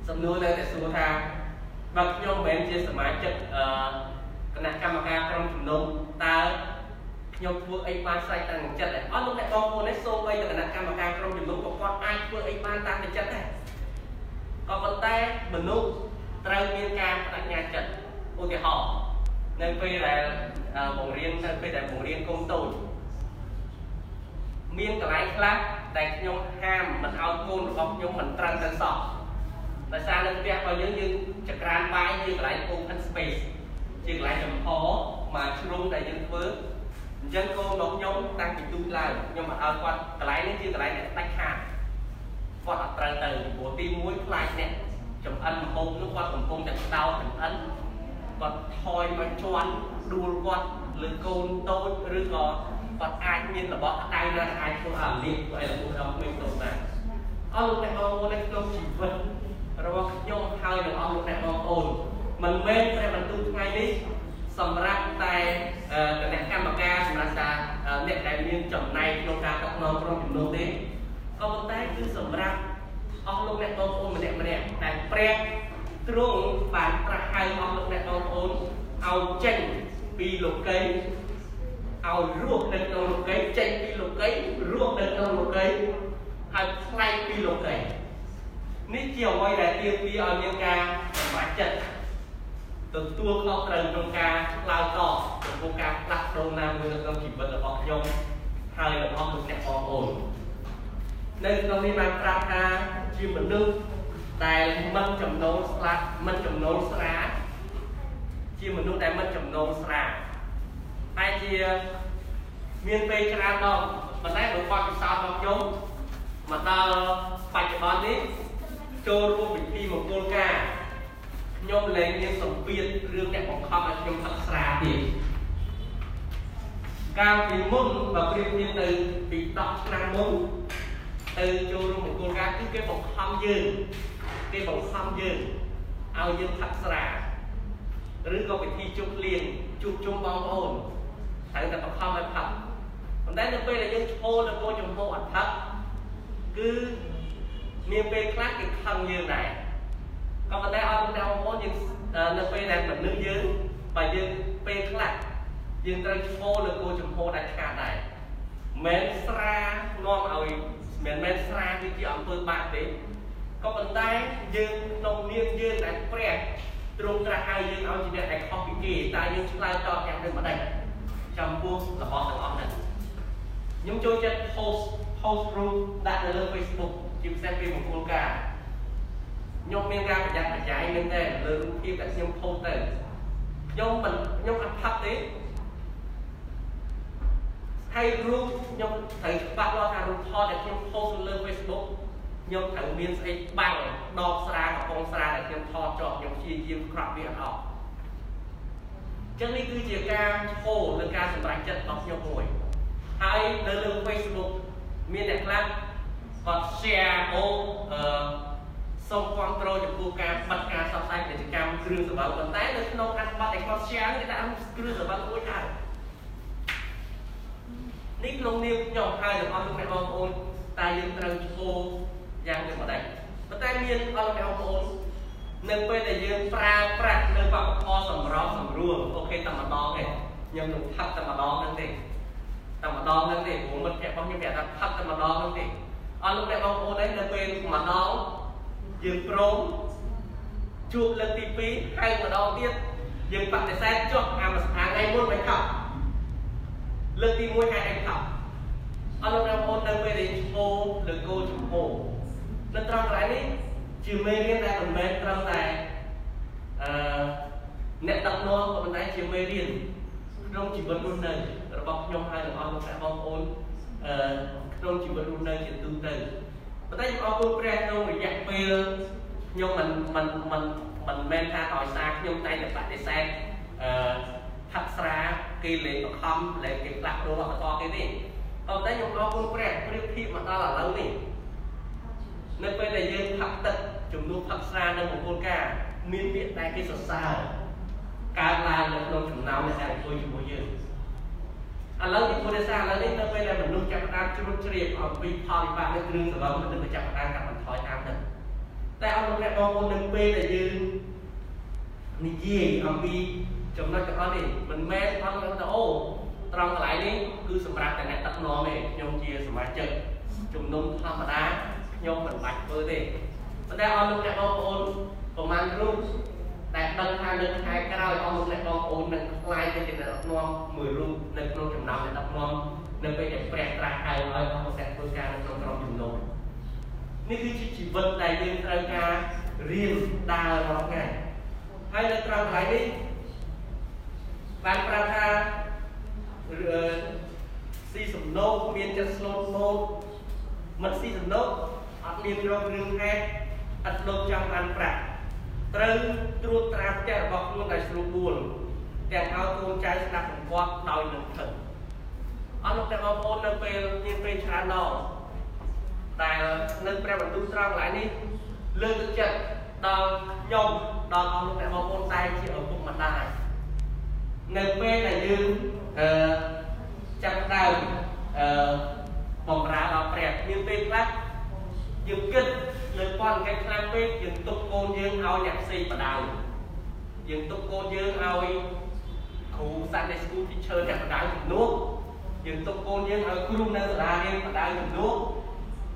សំណួរនៅតែសួរថាបើខ្ញុំមិនមែនជាសមាជិកអឺគណៈកម្មការក្រុមជំនុំតើខ្ញុំធ្វើអីបានស្រេចតាមចិត្តដែរអត់លោកអ្នកបងប្អូននេះសូម្បីតែគណៈកម្មការក្រុមជំនុំក៏គាត់អាចធ្វើអីបានតាមចិត្តដែរក៏ប៉ុន្តែមនុស្ស ត្រូវមានការបដិញ្ញាចិត្តឧទាហរណ៍នៅពេលដែលបង្រៀននៅពេលដែលបង្រៀនកូនតូចមានកន្លែងខ្លះដែលខ្ញុំហាមមិនឲ្យកូនរបស់ខ្ញុំមិនត្រឹមទៅសោះដោយសារនៅផ្ទះរបស់យើងយើងចក្រានបាយជាកន្លែង open space ជាកន្លែងចំហមកជ្រុងដែលយើងធ្វើអញ្ចឹងកូនរបស់ខ្ញុំតាំងពីទូចឡើងខ្ញុំមិនឲ្យគាត់កន្លែងនេះជាកន្លែងដែលដាច់ខាតគាត់អត់ត្រូវទៅព្រោះទី1ខ្លាចអ្នក ចំអិនម្ហូបនោះគាត់កំពុងតែដោតចំអិនគាត់ថយមកជន់ដួលគាត់លើកូនតូចឬក៏គាត់អាចមានរបស់ដៃណាអាចធ្វើឲ្យលៀបឲ្យរបស់ដល់ក្មេងតូចបានអស់លោកអ្នកបងប្អូននៅក្នុងជីវិតរបស់ខ្ញុំហើយនឹងអស់លោកអ្នកបងប្អូនមិនមែនព្រះបន្ទូលថ្ងៃនេះសម្រាប់តែគណៈកម្មការសម្រាប់ការអ្នកដែលមានចំណែកក្នុងការដឹកនាំក្រុមជំនុំទេក៏ប៉ុន្តែគឺសម្រាប់ អស់លោកអ្នកបងប្អូនម្នាក់ម្នាក់ដែលព្រះទ្រង់បានត្រាស់ហៅអស់លោកអ្នកបងប្អូនឲ្យចេញពីលោកីឲ្យរស់នៅក្នុងលោកីចេញពីលោកីរស់នៅក្នុងលោកីហើយផ្លែកពីលោកីនេះជាអ្វីដែលទាមទារឲ្យមានការសម្រេចចិត្តទទួលខុសត្រូវក្នុងការឆ្លើយតបចំពោះការផ្លាស់ប្ដូរណាមួយនៅក្នុងជីវិតរបស់ខ្ញុំហើយរបស់លោកអ្នកបងប្អូន នៅក្នុងនេះបានប្រាប់ថាជាមនុស្សដែលមិនចំណូលស្លាប់មិនចំណូលស្រាជាមនុស្សដែលមិនចំណូលស្រាតែជាមានពេលច្រើនដងប៉ុន្តែដោយបទពិសោធន៍របស់ខ្ញុំមកដល់បច្ចុប្បន្ននេះចូលរួមពិធីមង្គលការខ្ញុំលែងមានសម្ពាធរឿងអ្នកបង្ខំឲ្យខ្ញុំផឹកស្រាទៀតកាលពីមុនបើប្រៀបធៀបទៅពី10ឆ្នាំមុន ទៅចូលរួមមង្គលការគឺគេបង្ខំយើងគេបង្ខំយើងឲ្យយើងផឹកស្រាឬក៏ពិធីជប់លៀងជួបជុំបងប្អូនត្រូវតែបង្ខំឲ្យផឹកប៉ុន្តែនៅពេលដែលយើងឈរនៅកោចំហអត់ផឹកគឺមានពេលខ្លះគេខឹងយើងដែរក៏ប៉ុន្តែអត់តែបងប្អូនយើងនៅពេលដែលមនុស្សយើងបើយើងពេលខ្លះយើងត្រូវឈរលើគោចំហដាច់ខាតដែរមិនស្រានាំឲ្យ មិនមែនស្រាគឺជាអំពើបាបទេក៏ប៉ុន្តែយើងក្នុងនាមយើងដែលព្រះទ្រង់ត្រាស់ឲ្យយើងឲ្យជាអ្នកដែលខុសពីគេតើយើងឆ្លើយតបយ៉ាងដូចម្ដេចចំពោះរបស់ទាំងអស់ហ្នឹងខ្ញុំចូលចិត្ត post post រូបដាក់នៅលើ Facebook ជាពិសេសពេលមង្គលការខ្ញុំមានការប្រយ័ត្នប្រយែងមែនទេលើរូបភាពដែលខ្ញុំ post ទៅខ្ញុំខ្ញុំមិនខ្ញុំអត់ផាត់ទេ ហើយរូបខ្ញុំត្រូវច្បាស់លាស់ថារូបថតដែលខ្ញុំ post លើ Facebook ខ្ញុំត្រូវមានស្អីបាំងដបស្រាកំប៉ុងស្រាដែលខ្ញុំថតជាប់ខ្ញុំព្យាយាមក្រាប់វាអត់អស់ចឹងនេះគឺជាការឈោលើការសម្រេចចិត្តរបស់ខ្ញុំមួយហើយនៅលើ Facebook មានអ្នកខ្លះគាត់ share អូអឺសូមគ្រប់គ្រងចំពោះការបិទការផ្សព្វផ្សាយពាណិជ្ជកម្មគ្រឿងសង្វឹងប៉ុន្តែនៅក្នុងអត្ថបទដែលគាត់ share នេះគេដាក់គ្រឿងសង្វឹងមួយដែរ នេះក្នុងនាមខ្ញុំហើយទាំងអស់លោកអ្នកបងប្អូនតើយើងត្រូវឈោយ៉ាងដូចម្ដេចប៉ុន្តែមានអស់លោកអ្នកបងប្អូននៅពេលដែលយើងប្រើប្រាស់នៅវប្បធម៌សម្រាប់សម្រួលអូខេតែម្ដងទេខ្ញុំនឹងផាត់តែម្ដងហ្នឹងទេតែម្ដងហ្នឹងទេព្រោះមិត្តភក្តិរបស់ខ្ញុំប្រាប់ថាផាត់តែម្ដងហ្នឹងទេអស់លោកអ្នកបងប្អូនឯងនៅពេលម្ដងយើងព្រមជួបលើកទី2ហើយម្ដងទៀតយើងបដិសេធចុះអាមួយថ្ងៃមុនមិនខប់ លើកទី1ហេតុអីខប់អរលោកបងប្អូននៅពេលដែលឈ្មោះលើគោលចំពោះនៅត្រង់កន្លែងនេះជាមេរៀនដែលមិនមែនត្រឹមតែអឺអ្នកដឹកនាំក៏ប៉ុន្តែជាមេរៀនក្នុងជីវិតរស់នៅរបស់ខ្ញុំហើយទាំងអស់លោកបងប្អូនអឺក្នុងជីវិតរស់នៅជាទូទៅប៉ុន្តែខ្ញុំអរគុណព្រះក្នុងរយៈពេលខ្ញុំមិនមិនមិនមិនមែនថាដោយសារខ្ញុំតែតែបដិសេធអឺ ហាត់ស្រាគេលេងបខំលេងគេផ្លាស់ប្ដូរអបតគេទេប៉ុន្តែខ្ញុំអរគុណព្រះប្រៀបធៀបមកដល់ឥឡូវនេះនៅពេលដែលយើងផឹកទឹកជំនួសផឹកស្រានៅមង្គលការមានពាក្យដែលគេសរសើរកើតឡើងនៅក្នុងចំណោមអ្នកដែលអង្គុយជាមួយយើងឥឡូវពីពុទ្ធសាសនាឥឡូវនេះនៅពេលដែលមនុស្សចាប់ផ្ដើមជ្រុលជ្រាបអំពីផលវិបាកនៃគ្រឿងសង្វឹងមនុស្សចាប់ផ្ដើមកាត់បន្ថយតាមទៅតែអរលោកអ្នកបងប្អូននៅពេលដែលយើងនិយាយអំពី ចំណុចទាំងអស់នេះមិនមែនអត់ទៅអូត្រង់កន្លែងនេះគឺសម្រាប់តែអ្នកដឹកនាំទេខ្ញុំជាសមាជិកជំនុំធម្មតាខ្ញុំមិនបាច់ធ្វើទេប៉ុន្តែអរលោកអ្នកបងប្អូនប្រហែលរូបដែលដឹងថានៅថ្ងៃក្រោយអរលោកអ្នកបងប្អូននឹងខ្លាយទៅជាអ្នកដឹកនាំមួយរូបនៅក្នុងចំណោមអ្នកដឹកនាំនៅពេលដែលព្រះត្រាស់ហៅឲ្យអស់មកធ្វើការនៅក្នុងក្រុមជំនុំនេះគឺជាជីវិតដែលយើងត្រូវការរៀនដើររាល់ថ្ងៃហើយនៅត្រង់កន្លែងនេះ បានប្រាប់ថាស៊ីសំណោកមានចិត្តស្លូតម៉ូតមិនស៊ីសំណោកអត់មានរករឿងហេតុអត់លោកចង់បានប្រាក់ត្រូវត្រួតត្រាផ្ទះរបស់ខ្លួនឲ្យស្រួលបួលទាំងឲ្យកូនចៅស្ដាប់បង្គាប់ដោយនឹងថឹងអរលោកតែបងប្អូននៅពេលមានពេលច្រើនដងដែលនៅព្រះបន្ទូលត្រង់កន្លែងនេះលើកទឹកចិត្តដល់ខ្ញុំដល់អស់លោកអ្នកបងប្អូនតែជាឪពុកម្ដាយ នៅពេលដែលយើងអឺចាប់ដើមអឺបំរើដល់ព្រះមានពេលខ្លះយើងគិតលើប៉ុនកិច្ចខ្លាំងពេកយើងទុកកូនយើងឲ្យអ្នកផ្សេងបដៅយើងទុកកូនយើងឲ្យគ្រូ Sunday School teacher អ្នកបដៅជំនួសយើងទុកកូនយើងឲ្យគ្រូនៅសាលារៀនបដៅជំនួស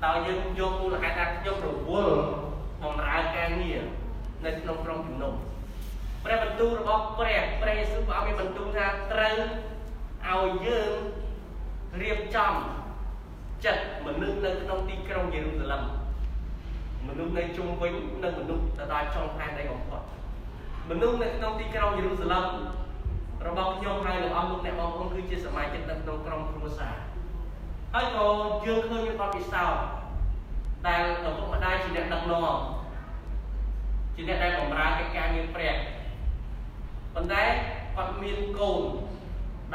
ដោយយើងយកមូលហេតុថាខ្ញុំរវល់បំរើការងារនៅក្នុងក្រុមជំនុំ ព្រះបន្ទូលរបស់ព្រះព្រះយេស៊ូវព្រះអង្គមានបន្ទូលថាត្រូវឲ្យយើងរៀបចំចិត្តមនុស្សនៅក្នុងទីក្រុងយេរូសាឡិមមនុស្សនៅជុំវិញនិងមនុស្សទៅដល់ចុងផែនដីបំផុតមនុស្សនៅក្នុងទីក្រុងយេរូសាឡិមរបស់ខ្ញុំហើយនឹងអស់លោកអ្នកបងប្អូនគឺជាសមាជិកនៅក្នុងក្រុមគ្រួសារហើយក៏យើងឃើញមានបទពិសោធន៍ដែលឪពុកម្ដាយជាអ្នកដឹកនាំជាអ្នកដែលបម្រើកិច្ចការងារព្រះ ប៉ុន្តែគាត់មានកូន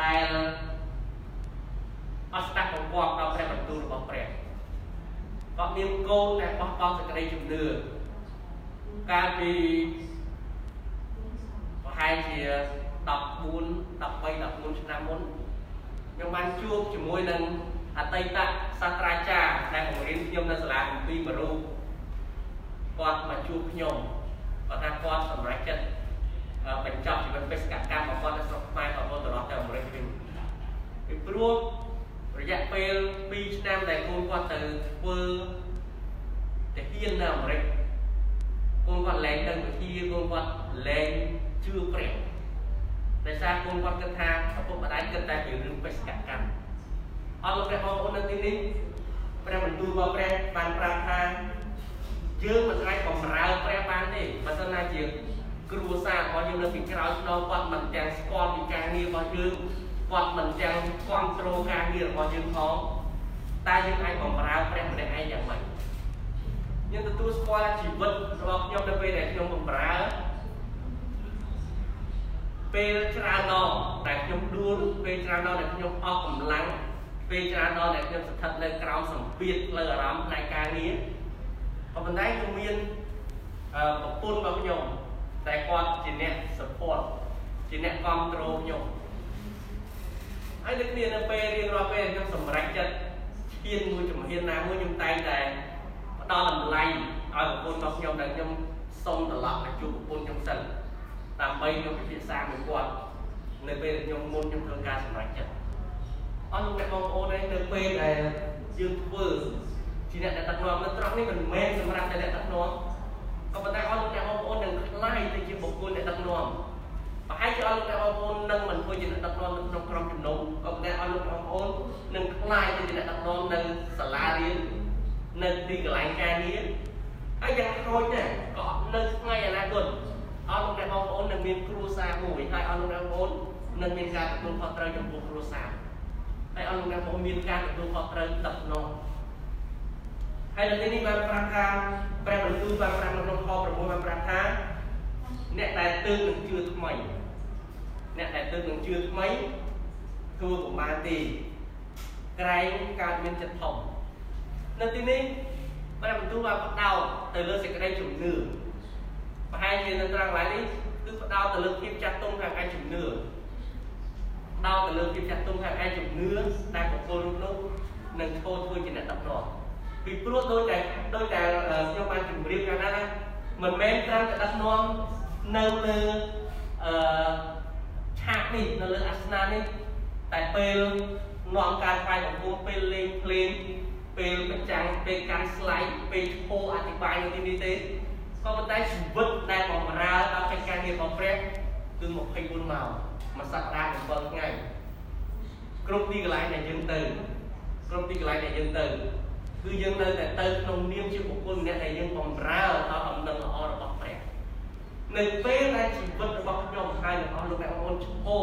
ដែលអត់ស្ដាប់បង្គាប់ដល់ព្រះបន្ទូលរបស់ព្រះគាត់មានកូនដែលបោះបង់សេចក្តីជំនឿកាលពីប្រហែលជា14 13 14ឆ្នាំមុនខ្ញុំបានជួបជាមួយនឹងអតីតសាស្ត្រាចារ្យដែលបង្រៀនខ្ញុំនៅសាលាគម្ពីរបរូគាត់មកជួបខ្ញុំគាត់ថាគាត់សម្រេចចិត្ត បញ្ចប់ជីវិតបេសកកម្មរបស់គាត់នៅស្រុកខ្មែរក៏មកត្រឡប់ទៅអាមេរិកវិញពីព្រោះរយៈពេល2ឆ្នាំដែលកូនគាត់ទៅធ្វើទៅហ៊ាននៅអាមេរិកកូនគាត់លែងទៅវិធីកូនគាត់លែងជឿព្រះដោយសារកូនគាត់គិតថាឪពុកម្ដាយគិតតែពីរឿងបេសកកម្មអរលោកព្រះបងប្អូននៅទីនេះព្រះបន្ទូលរបស់ព្រះបានប្រាប់ថាយើងមិនអាចបំរើព្រះបានទេបើសិនណាជា គ្រួសាររបស់យើងនៅពីក្រោយខ្នងគាត់មិនទាំងស្គាល់ពីការងាររបស់យើងគាត់មិនទាំងគ្រប់គ្រងការងាររបស់យើងផងតែយើងអាចបំរើព្រះម្នាក់ឯងយ៉ាងម៉េចខ្ញុំទទួលស្គាល់ជីវិតរបស់ខ្ញុំនៅពេលដែលខ្ញុំបំរើពេលច្រើនដងតែខ្ញុំដួលពេលច្រើនដងដែលខ្ញុំអស់កម្លាំងពេលច្រើនដងដែលខ្ញុំស្ថិតនៅក្រោមសម្ពាធផ្លូវអារម្មណ៍ផ្នែកការងារក៏ប៉ុន្តែខ្ញុំមានប្រពន្ធរបស់ខ្ញុំ តែគាត់ជាអ្នក support ជាអ្នកគ្រប់គ្រងខ្ញុំហើយដូចគ្នានៅពេលរៀងរាល់ពេលខ្ញុំសម្រេចចិត្តឈានមួយជំហានណាមួយខ្ញុំតែងតែផ្ដល់តម្លៃឲ្យប្រពន្ធរបស់ខ្ញុំដែលខ្ញុំសុំត្រឡប់មកជួបប្រពន្ធខ្ញុំសិនដើម្បីខ្ញុំពិភាក្សាមួយគាត់នៅពេលដែលខ្ញុំមុនខ្ញុំធ្វើការសម្រេចចិត្តអស់លោកអ្នកបងប្អូនឯងនៅពេលដែលយើងធ្វើជាអ្នកដឹកនាំនៅត្រង់នេះមិនមែនសម្រាប់តែអ្នកដឹកនាំ ក៏ប៉ុន្តែអស់លោកអ្នកបងប្អូននឹងខ្លាយទៅជាបុគ្គលអ្នកដឹកនាំប្រហែលជាអស់លោកអ្នកបងប្អូននឹងមិនធ្វើជាអ្នកដឹកនាំនៅក្នុងក្រុមជំនុំក៏ប៉ុន្តែអស់លោកអ្នកបងប្អូននឹងខ្លាយទៅជាអ្នកដឹកនាំនៅសាលារៀននៅទីកន្លែងការងារហើយយ៉ាងហោចណាស់ក៏នៅថ្ងៃអនាគតអស់លោកអ្នកបងប្អូននឹងមានគ្រួសារមួយហើយអស់លោកអ្នកបងប្អូននឹងមានការទទួលខុសត្រូវចំពោះគ្រួសារហើយអស់លោកអ្នកបងប្អូនមានការទទួលខុសត្រូវដឹកនាំ ហើយនៅទីនេះបានប្រាប់ថាព្រះបន្ទូលបានប្រាប់នៅក្នុងខ6បានប្រាប់ថាអ្នកដែលទើបនឹងជឿថ្មីអ្នកដែលទើបនឹងជឿថ្មីធ្វើប្រមាណទេក្រែងកើតមានចិត្តធំនៅទីនេះព្រះបន្ទូលបានផ្ដោតទៅលើសេចក្តីជំនឿប្រហែលជានៅត្រង់កន្លែងនេះគឺផ្ដោតទៅលើភាពចាស់ទុំខាងឯជំនឿដោតទៅលើភាពចាស់ទុំខាងឯជំនឿដែលបុគ្គលរូបនោះនឹងឈរធ្វើជាអ្នកដឹកនាំ ពីព្រោះដូចតែដូចតែខ្ញុំបានជម្រាបកាលណាមិនមែនត្រឹមតែដឹកនាំនៅលើអឺឆាកនេះនៅលើអាសនៈនេះតែពេលនាំការផ្សាយបង្គំពេលលេងភ្លេងពេលបញ្ចាំងពេលកាន់ស្លាយពេលឈោអធិប្បាយនៅទីនេះទេក៏ប៉ុន្តែជីវិតដែលបំរើដល់កិច្ចការងាររបស់ព្រះគឺ24ម៉ោងមួយសប្តាហ៍7ថ្ងៃគ្រប់ទីកន្លែងដែលយើងទៅគ្រប់ទីកន្លែងដែលយើងទៅ គឺយើងនៅតែទៅក្នុងនាមជាបុគ្គលម្នាក់ដែលយើងបំរើដល់អំណឹងល្អរបស់ព្រះនៅពេលដែលជីវិតរបស់ខ្ញុំហើយនឹងអស់លោកអ្នកបងប្អូនឈោ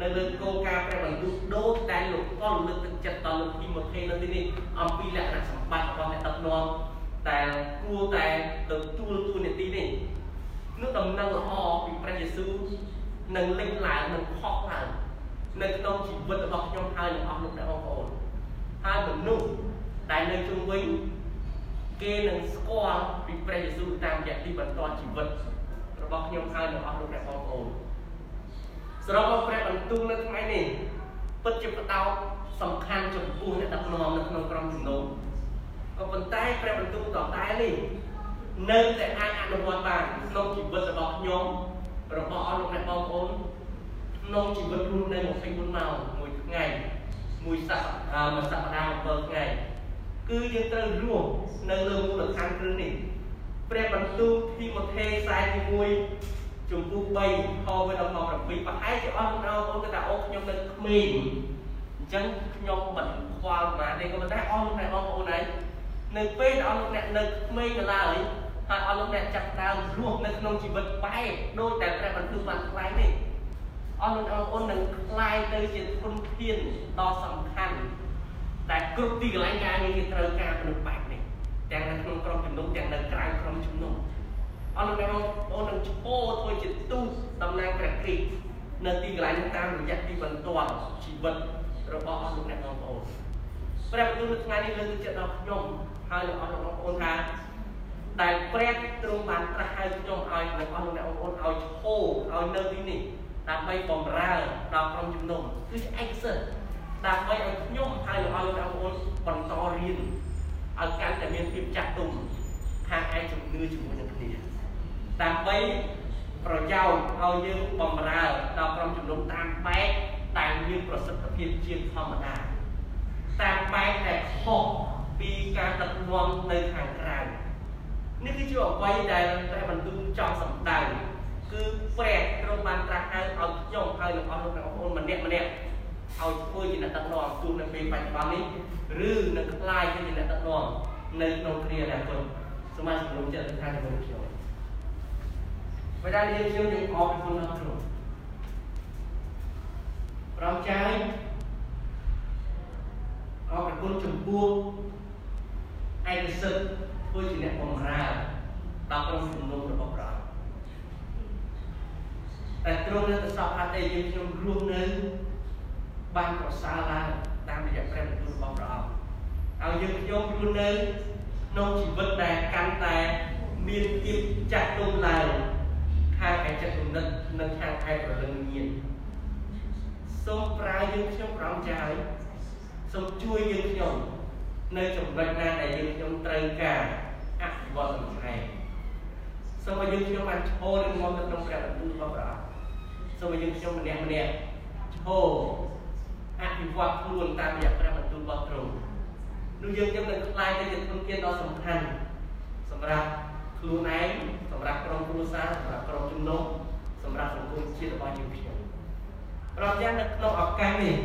នៅលើគោលការណ៍ព្រះបន្ទូលដូចតែលោកប៉ុលលើកទឹកចិត្តដល់លោកធីម៉ូថេនៅទីនេះអំពីលក្ខណៈសម្បត្តិរបស់អ្នកដឹកនាំតែគួរតែទទួលទូនាទីនេះនោះដំណឹងល្អពីព្រះយេស៊ូវនឹងលេចឡើងនឹងខុសឡើងនៅក្នុងជីវិតរបស់ខ្ញុំហើយនឹងអស់លោកអ្នកបងប្អូនហើយមនុស្ស ដែលនៅជុំវិញគេនឹងស្គាល់ពីព្រះយេស៊ូវតាមរយៈទីបន្តជីវិតរបស់ខ្ញុំហើយនឹងអស់លោកអ្នកបងប្អូនសរុបមកព្រះបន្ទូលនៅថ្ងៃនេះពិតជាផ្ដោតសំខាន់ចំពោះអ្នកដឹកនាំនៅក្នុងក្រុមជំនុំក៏ប៉ុន្តែព្រះបន្ទូលដដែលនេះនៅតែអាចអនុវត្តបានក្នុងជីវិតរបស់ខ្ញុំរបស់អស់លោកអ្នកបងប្អូនក្នុងជីវិតរស់នៅ24ម៉ោងមួយថ្ងៃមួយសប្តាហ៍មួយសប្តាហ៍7ថ្ងៃ គឺយើងត្រូវរួមនៅលើមូលដ្ឋានគ្រឹះនេះព្រះបន្ទូលទីម៉ូថេ41ជំពូក3ខ1ដល់ខ7ប្រហែលជាអស់បងប្អូនគាត់ថាអូខ្ញុំនៅក្មេងអញ្ចឹងខ្ញុំមិនខ្វល់ប៉ុន្មានទេក៏ប៉ុន្តែអស់លោកអ្នកបងប្អូនឯងនៅពេលដែលអស់លោកអ្នកនៅក្មេងនៅឡើយហើយអស់លោកអ្នកចាប់ដើមរស់នៅក្នុងជីវិតបែបដោយតែព្រះបន្ទូលបានថ្លែងនេះអស់លោកអ្នកបងប្អូននឹងខ្លាយទៅជាធនធានដ៏សំខាន់ តែគ្រប់ទីកន្លែងការងារគេត្រូវការមនុស្សបែបនេះទាំងនៅក្នុងក្រុមជំនុំទាំងនៅក្រៅក្រុមជំនុំអស់លោកអ្នកបងប្អូននឹងឈោធ្វើជាទូតតំណាងព្រះគ្រីស្ទនៅទីកន្លែងនេះតាមរយៈទីបន្ទាល់ជីវិតរបស់អស់លោកអ្នកបងប្អូនព្រះបន្ទូលនៅថ្ងៃនេះលើកទឹកចិត្តដល់ខ្ញុំហើយនឹងអស់លោកបងប្អូនថាដែលព្រះទ្រង់បានត្រាស់ហៅខ្ញុំឲ្យនឹងអស់លោកអ្នកបងប្អូនឲ្យឈោឲ្យនៅទីនេះដើម្បីបំរើដល់ក្រុមជំនុំគឺជាឯកសិទ្ធិ ដើម្បីឲ្យខ្ញុំហើយនឹងឲ្យបងប្អូនបន្តរៀនឲ្យកាន់តែមានភាពចាស់ទុំខាងឯជំនឿជាមួយនឹងគ្នាដើម្បីប្រយោជន៍ឲ្យយើងបំរើដល់ក្រុមជំនុំតាមបែបដែលមានប្រសិទ្ធភាពជាងធម្មតាតាមបែបដែលខុសពីការដឹកនាំនៅខាងក្រៅនេះគឺជាអ្វីដែលព្រះបន្ទូលចង់សម្ដៅគឺព្រះទ្រង់បានត្រាស់ហៅឲ្យខ្ញុំហើយនឹងអស់លោកបងប្អូនម្នាក់ម្នាក់ឲ្យធ្វើជាអ្នកដឹកនាំទោះនៅពេលបច្ចុប្បន្ននេះឬនឹងខ្លាយទៅជាអ្នកដឹកនាំនៅក្នុងគ្រាអនាគតសូមឲ្យជំនុំចិត្តថាជាមួយខ្ញុំពេលដែលយើងខ្ញុំយើងអរគុណដល់ទ្រង់ប្រំចាយអរគុណចំពោះឯកសិទ្ធធ្វើជាអ្នកបម្រើដល់ក្រុមជំនុំរបស់ព្រះតែទ្រង់នៅទៅសពហត្ថេយើងខ្ញុំរស់នៅ បានប្រសើរឡើងតាមរយៈព្រះបន្ទូលរបស់ព្រះអង្គឲ្យយើងខ្ញុំរស់នៅក្នុងជីវិតដែលកាន់តែមានភាពចាក់ទុំឡើងខាងឯចិត្តគំនិតនិងខាងឯប្រលឹងញាណសូមប្រើយើងខ្ញុំប្រំចាយសូមជួយយើងខ្ញុំនៅចំណុចណាដែលយើងខ្ញុំត្រូវការអភិវឌ្ឍបន្ថែមសូមឲ្យយើងខ្ញុំបានឈរនឹងមកទៅក្នុងព្រះបន្ទូលរបស់ព្រះអង្គសូមឲ្យយើងខ្ញុំម្នាក់ម្នាក់ឈរ អភិវឌ្ឍខ្លួនតាមរយៈព្រះបន្ទូលរបស់ទ្រង់នោះយើងខ្ញុំនឹងខ្លាយទៅជាធនធានដ៏សំខាន់សម្រាប់ខ្លួនឯងសម្រាប់ក្រុមគ្រួសារសម្រាប់ក្រុមជំនុំសម្រាប់សង្គមជាតិរបស់យើងខ្ញុំប្រហែលនៅក្នុងឱកាសនេះ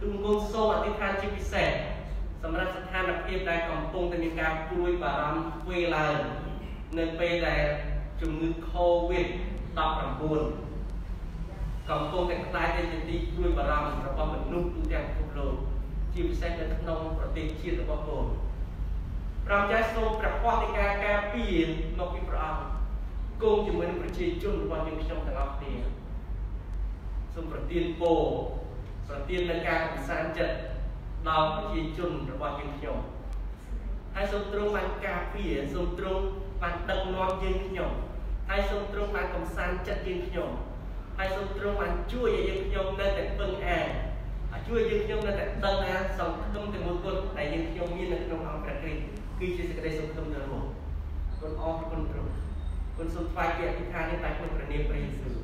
ទូលគុណសូមអធិដ្ឋានជាពិសេសសម្រាប់ស្ថានភាពដែលកំពុងតែមានការព្រួយបារម្ភធ្វើឡើងនៅពេលដែលជំងឺ Covid-19 កំពុងតែខ្លាយទៅជាទីព្រួយបារម្ភរបស់មនុស្សទូទាំងពិភពលោកជាពិសេសនៅក្នុងប្រទេសជាតិរបស់ខ្លួនព្រះចាស់សូមព្រះពរនៃការការពារមកពីព្រះអង្គគង់ជាមួយនឹងប្រជាជនរបស់យើងខ្ញុំទាំងអស់គ្នាសូមប្រទានពរប្រទាននូវការកំសាន្តចិត្តដល់ប្រជាជនរបស់យើងខ្ញុំហើយសូមទ្រង់បានការពារសូមទ្រង់បានដឹកនាំយើងខ្ញុំហើយសូមទ្រង់បានកំសាន្តចិត្តយើងខ្ញុំ ហើយសូមទ្រង់បានជួយឲ្យយើងខ្ញុំនៅតែពឹងអានហើយជួយយើងខ្ញុំនៅតែដឹងថាសង្ឃឹមទៅមួយគុណដែលយើងខ្ញុំមាននៅក្នុងអង្គព្រះគ្រីស្ទគឺជាសេចក្តីសង្ឃឹមដ៏រស់គុណអរគុណទ្រង់គុណសូមថ្វាយជាអធិដ្ឋាននេះតែក្នុងព្រះនាមព្រះយេស៊ូវ